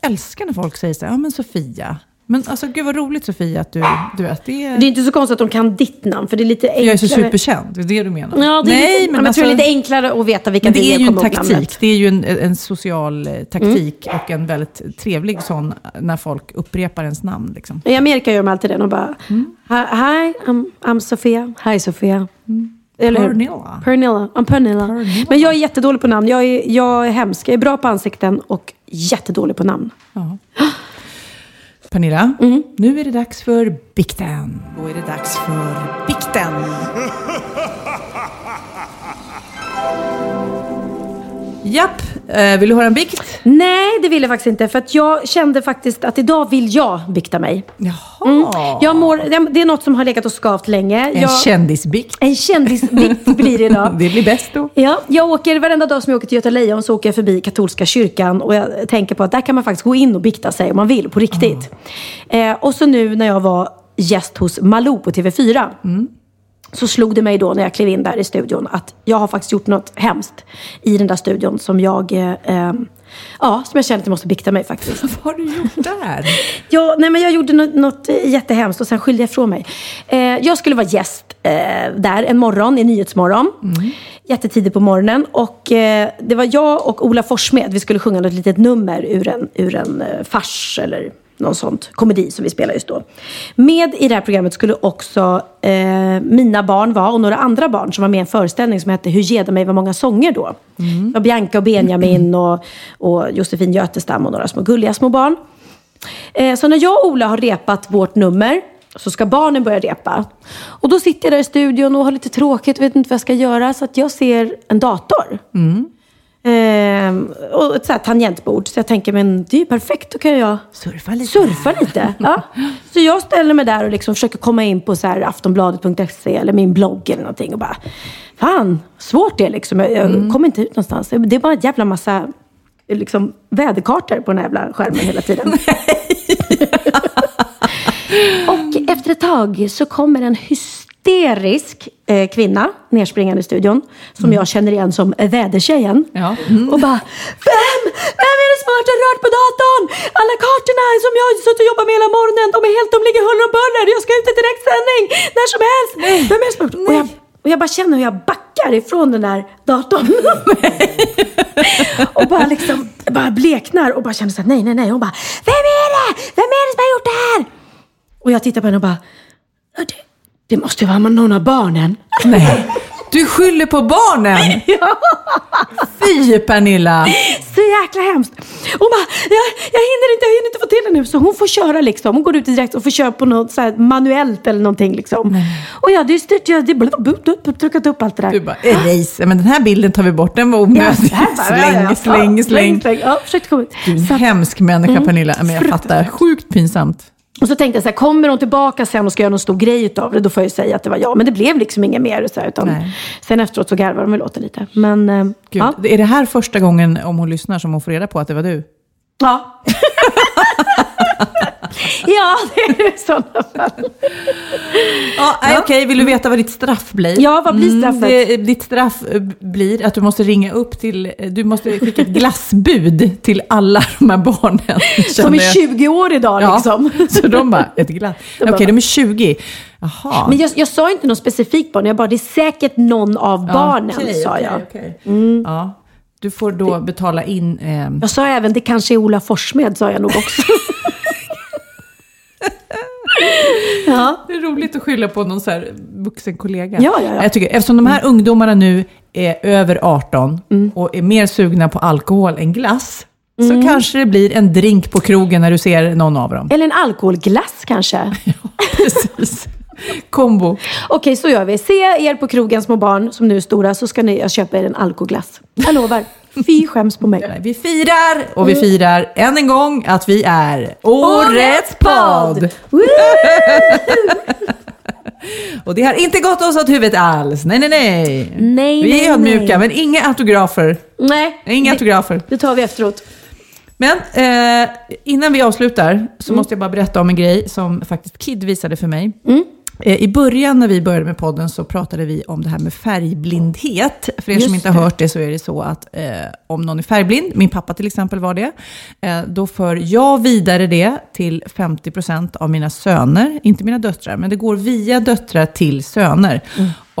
Jag älskar när folk säger så här, ja men Sofia. Men alltså gud vad roligt Sofia att du, du vet, det är... Det är inte så konstigt att de kan ditt namn, för det är lite enklare. Jag är så superkänd, det är det du menar? Ja, det är Nej, lite, men men jag tror det är alltså- lite enklare att veta vilka det är ju en taktik. Det är ju en, en social eh, taktik och en väldigt trevlig sån när folk upprepar ens namn. Liksom. I Amerika gör de alltid det. De bara, Mm. hi, I'm, I'm Sofia. Hi Sofia. Eller? Pernilla. Pernilla. I'm Pernilla. Men jag är jättedålig på namn. Jag är, jag är hemsk. Jag är bra på ansikten och jättedålig på namn. Ja. Pernilla, Mm. nu är det dags för bikten. Då är det dags för bikten. Japp, vill du höra en bikt? Nej, det vill jag faktiskt inte. För att jag kände faktiskt att idag vill jag bikta mig. Jaha. Jag mår, det är något som har legat och skavt länge. En jag, kändisbikt. en kändisbikt blir det idag. Det blir bäst då. Ja, jag åker varenda dag som jag åker till Göta Lejon så åker jag förbi katolska kyrkan och jag tänker på att där kan man faktiskt gå in och bikta sig om man vill, på riktigt. Eh, och så nu när jag var gäst hos Malou på TV4 så slog det mig då när jag klev in där i studion att jag har faktiskt gjort något hemskt i den där studion som jag, eh, eh, ja, som jag känner att jag måste bikta mig faktiskt. Vad har du gjort där? Ja, nej, men jag gjorde något, något eh, jättehemskt och sen skyllde jag ifrån mig. Eh, jag skulle vara gäst eh, där en morgon i Nyhetsmorgon. Jättetidigt på morgonen. Och eh, det var jag och Ola Forssmed. Vi skulle sjunga något litet nummer ur en, ur en eh, fars eller någon sånt komedi som vi spelar just då. Med i det här programmet skulle också eh, mina barn vara och några andra barn som var med i en föreställning som hette Hur ger de mig var många sånger då. Det var Bianca och Benjamin och, och Josefin Götestam och några små gulliga små barn. Eh, Så när jag och Ola har repat vårt nummer så ska barnen börja repa. Och då sitter jag där i studion och har lite tråkigt och vet inte vad jag ska göra. Så att jag ser en dator. Ehm, och ett så här tangentbord. Så jag tänker, men det är ju perfekt. Då kan jag Surfa lite. surfa lite. Ja. Så jag ställer mig där och liksom försöker komma in på så här aftonbladet.se eller min blogg eller någonting. Och bara, fan, svårt det är liksom. Jag, jag kommer inte ut någonstans. Det är bara en jävla massa liksom, väderkartor på den här jävla skärmen hela tiden. Och efter ett tag så kommer en hysterisk eh, kvinna nerspringande i studion. Som jag känner igen som vädertjejen. Ja. Och bara, vem? Vem är det som har rört på datorn? Alla kartorna som jag har suttit och jobbat med hela morgonen, de är helt, de ligger huller och buller. Jag ska ut i direktsändning när som helst. Vem är det som har? Och jag, och jag bara känner hur jag backar ifrån den där datorn. och bara liksom, bara bleknar och bara känner så här, nej, nej, nej. Hon bara, vem är det? Vem är det som har gjort det här? Och jag tittar på henne och bara, "Ja, det, det måste vara någon av barnen. Nej, du skyller på barnen! Fy Pernilla! Så jäkla hemskt. Hon bara, jag, jag hinner inte, jag hinner inte få till det nu. Så hon får köra liksom. Hon går ut direkt och får köra på något så här manuellt eller någonting liksom. Och jag hade ju styrt, jag hade tryckat upp allt det där. Du bara, erase. Men den här bilden tar vi bort, den var onödig. ja, ja, ja. Släng, Ja, släng, släng. Ja, försökte komma ut. Du är en hemsk människa Pernilla. Men jag fattar, sjukt pinsamt. Och så tänkte jag så här, kommer hon tillbaka sen och ska göra någon stor grej utav det, då får jag ju säga att det var jag. Men det blev liksom inget mer. Så här, utan Nej. sen efteråt så garvade de väl åt det lite. Men, eh, Gud, ja. Är det här första gången, om hon lyssnar, som hon får reda på att det var du? Ja. ja, det är det i sådana fall. Ja, Okej, vill du veta vad ditt straff blir? Mm, Ja, vad blir straffet? det, ditt straff eh, blir att du måste ringa upp till, eh, du måste skicka ett glassbud till alla de här barnen. Som är jag. 20 år idag Ja, liksom. Så de bara, ett glass. Okej, bara- de är 20. Jaha. Men jag, jag sa inte något specifikt barn, jag bara det är säkert någon av barnen, Okej, sa jag. okej. Ja, du får då betala in... Eh, Jag sa även, det kanske är Ola Forssmed, sa jag nog också. Ja. Det är roligt att skylla på någon så här vuxen kollega. Ja, ja, ja. Jag tycker, eftersom de här ungdomarna nu är över 18 Mm. och är mer sugna på alkohol än glass, så kanske det blir en drink på krogen när du ser någon av dem. Eller en alkoholglass kanske. Precis. Kombo. Okej, så gör vi. Se er på krogen, små barn som nu är stora, så ska ni, jag köpa er en alkoglass. Jag lovar. Fy skäms på mig. Vi firar, och vi firar än en gång att vi är Årets podd! Och det har inte gått oss åt huvudet alls. Nej, nej, nej. Nej, vi är ödmjuka, men inga autografer. Nej, Inga det, autografer. det tar vi efteråt. Men eh, innan vi avslutar så måste jag bara berätta om en grej som faktiskt Kid visade för mig. Eh, I början när vi började med podden så pratade vi om det här med färgblindhet. För er Just som inte har hört det så är det så att eh, om någon är färgblind, min pappa till exempel var det, eh, då för jag vidare det till 50% av mina söner, inte mina döttrar, men det går via döttrar till söner.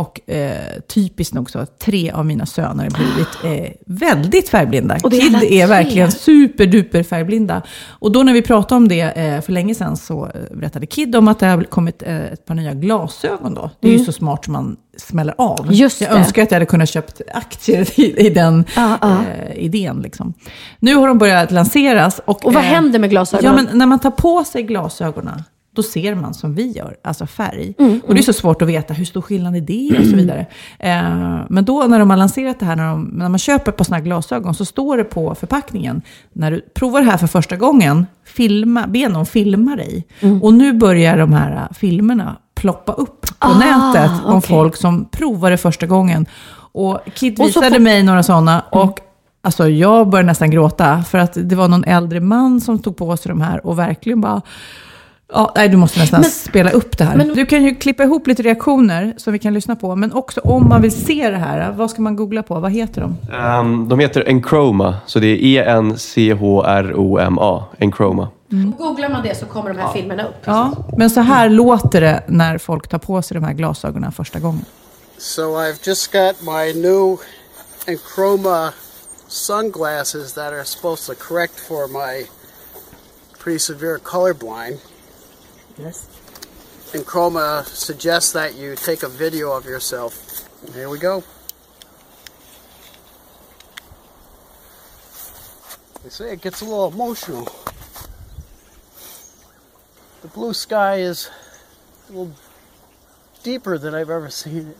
Och eh, typiskt nog så har tre av mina söner blivit eh, väldigt färgblinda. Och är Kid är tre. verkligen superduper färgblinda. Och då när vi pratade om det eh, för länge sedan så eh, berättade Kid om att det har kommit eh, ett par nya glasögon då. Det är ju så smart som man smäller av. Mm. Just jag det. önskar att jag hade kunnat köpt aktier i, i den ja. Eh, idén. Liksom. Nu har de börjat lanseras. Och, Och vad händer med glasögonen? Ja, men när man tar på sig glasögonen, då ser man som vi gör, alltså färg. Mm, och det är så svårt att veta hur stor skillnad är det och så vidare. Eh, men då när de har lanserat det här, när, de, när man köper på sådana här glasögon, så står det på förpackningen, när du provar det här för första gången, filma, be någon filma dig. Mm. Och nu börjar de här filmerna ploppa upp på Ah, nätet om okej. folk som provar det första gången. Och Kid Och visade får- mig några sådana. Och Alltså jag började nästan gråta för att det var någon äldre man som tog på sig de här och verkligen bara... Ja, nej, du måste nästan Men- spela upp det här. men- du kan ju klippa ihop lite reaktioner som vi kan lyssna på. Men också om man vill se det här, vad ska man googla på? Vad heter de? Ehm, de heter Enchroma, så det är E-N-C-H-R-O-M-A. Enchroma. Googlar man det så kommer de här filmerna upp. Ja, men så här låter det när folk tar på sig de här glasögonen första gången. So I've just got my new Enchroma sunglasses that are supposed to correct for my pretty severe colorblind. Yes. Chroma suggests that you take a video of yourself. Here we go. They say it gets a little emotional. The blue sky is a little deeper than I've ever seen it.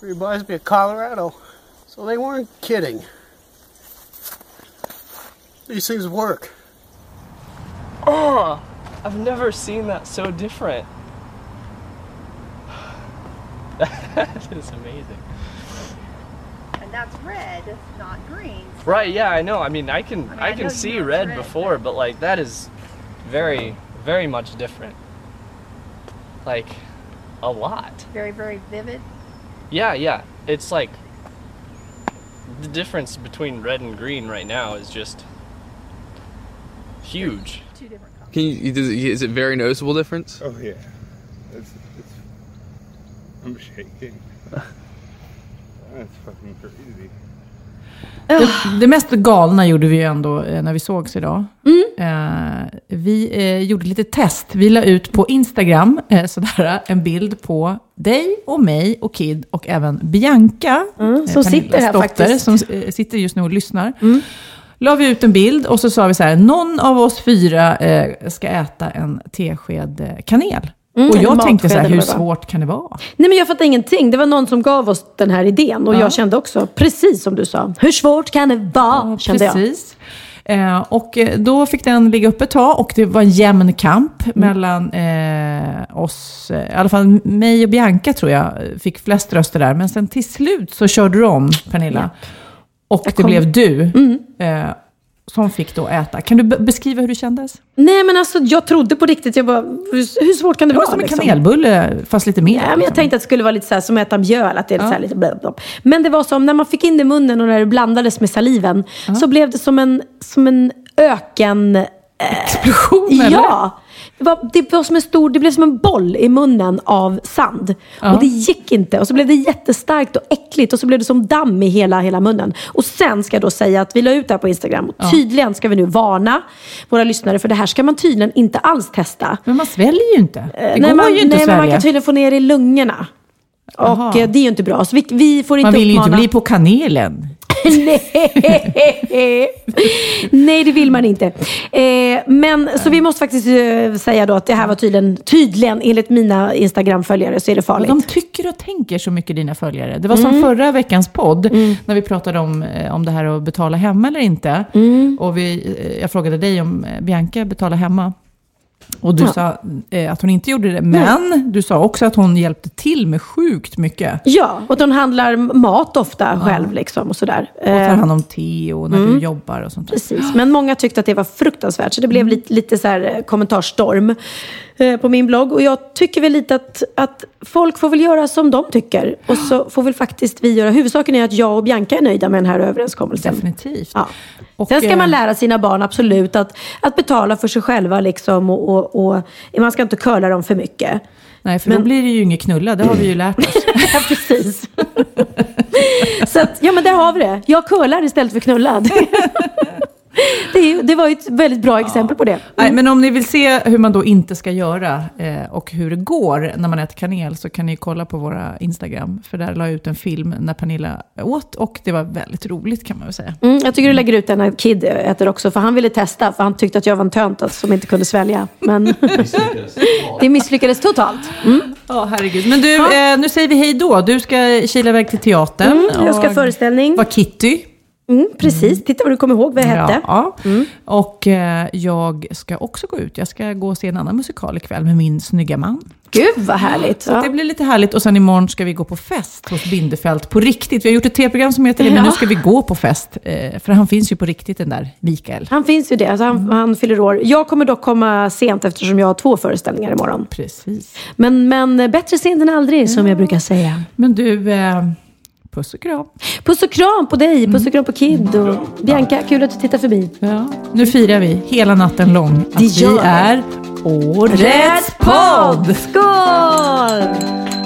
Reminds me of Colorado. So they weren't kidding. These things work. Oh, I've never seen that so different. that is amazing. And that's red, not green. Right? Yeah, I know. I mean, I can I, I can see red red, before, but like that is very very much different. Like a lot. Very, very vivid. Yeah, yeah. It's like the difference between red and green right now is just huge. Two different. Can you, does it, is it very noticeable difference? Oh yeah, it's, it's, I'm shaking. That's fucking crazy. Det, det mest galna gjorde vi ju ändå eh, när vi sågs idag. Eh, vi eh, gjorde lite test. Vi la ut på Instagram eh, sådär, en bild på dig och mig och Kid och även Bianca. Mm, eh, som sitter här dotter, faktiskt. Som eh, sitter just nu och lyssnar. La vi ut en bild och så sa vi så här, någon av oss fyra eh, ska äta en tesked eh, kanel. Mm, och jag tänkte så här, hur svårt kan det vara? Nej men jag fattar ingenting. Det var någon som gav oss den här idén och Ja. jag kände också, precis som du sa, hur svårt kan det vara? kände jag. Precis. Eh, och eh, då fick den ligga uppe ett tag och det var en jämn kamp mellan eh, oss, eh, i alla fall mig och Bianca tror jag, fick flest röster där. Men sen till slut så körde du om, Pernilla. Och det kom- blev du eh, som fick då äta. Kan du be- beskriva hur det kändes? Nej men alltså jag trodde på riktigt, jag bara, hur, hur svårt kan det, Det var vara? som en liksom? kanelbulle, fast lite mer. Ja, men jag liksom. tänkte att det skulle vara lite så här, som att äta mjöl, att det är Ja. så lite blä, blä. Men det var som när man fick in det i munnen och när det blandades med saliven så blev det som en, som en öken... Explosion eller? Ja! Det, var, det, var som en stor, det blev som en boll i munnen av sand. Ja. Och det gick inte. Och så blev det jättestarkt och äckligt. Och så blev det som damm i hela, hela munnen. Och sen ska jag då säga att vi la ut det här på Instagram. Och tydligen ska vi nu varna våra lyssnare. För det här ska man tydligen inte alls testa. Men man sväljer ju inte. Det Eh, går nej, man, ju inte nej, men man kan tydligen få ner det i lungorna. Och eh, det är ju inte bra. Så vi, vi får inte Man vill ju inte bli på kanelen. Nej. Nej, det vill man inte. Eh, men så vi måste faktiskt eh, säga då att det här var tydligen, tydligen enligt mina Instagram-följare så är det Och farligt. de tycker och tänker så mycket, dina följare. Det var som Mm. förra veckans podd, när vi pratade om, eh, om det här att betala hemma eller inte. Mm. Och vi, eh, jag frågade dig om eh, Bianca betalar hemma. Och du Ja. sa eh, att hon inte gjorde det, men du sa också att hon hjälpte till med sjukt mycket. Ja, och att hon handlar mat ofta själv liksom och sådär. Och tar hand om te och när Mm. du jobbar och sånt där. Precis, men många tyckte att det var fruktansvärt. Så det blev lite, lite så här eh, kommentarstorm eh, på min blogg. Och jag tycker väl lite att, att folk får väl göra som de tycker. Och så får väl faktiskt vi göra. Huvudsaken är att jag och Bianca är nöjda med den här överenskommelsen. Definitivt. Ja. Och, Sen ska eh, man lära sina barn absolut att, att betala för sig själva. Liksom, och, och, och man ska inte curla dem för mycket. Nej, för då Men- blir det ju inget knulla, det har vi ju lärt oss. Ja, precis. Så att, ja men där har vi det. Jag curlar istället för knullad. det, det var ju ett väldigt bra exempel på det. Nej, men om ni vill se hur man då inte ska göra eh, och hur det går när man äter kanel så kan ni kolla på våra Instagram. För där la jag ut en film när Pernilla åt och det var väldigt roligt kan man väl säga. Mm, jag tycker du lägger ut den när Kid äter också, för han ville testa, för han tyckte att jag var en tönt alltså, som inte kunde svälja. Men det misslyckades totalt. Mm. Ja, herregud. Men du, eh, nu säger vi hej då. Du ska kila iväg till teatern. Mm, jag ska och föreställning. vara Kitty. Mm, precis, titta vad du kommer ihåg vad jag hette. Ja, och eh, jag ska också gå ut. Jag ska gå och se en annan musikal ikväll med min snygga man. Gud vad härligt. Så det blir lite härligt. Och sen imorgon ska vi gå på fest hos Bindefält på riktigt. Vi har gjort ett tv-program som heter det, men Ja. nu ska vi gå på fest. Eh, för han finns ju på riktigt, den där Mikael. Han finns ju det, alltså han, han fyller år. Jag kommer dock komma sent eftersom jag har två föreställningar imorgon. Precis. Men, men bättre sent än aldrig, som jag brukar säga. Men du, eh, puss och kram. Puss och kram på dig, puss och kram på Kid och Bianca, kul att du tittar förbi. Ja. Nu firar vi hela natten lång att vi. är Årets podd! Skål!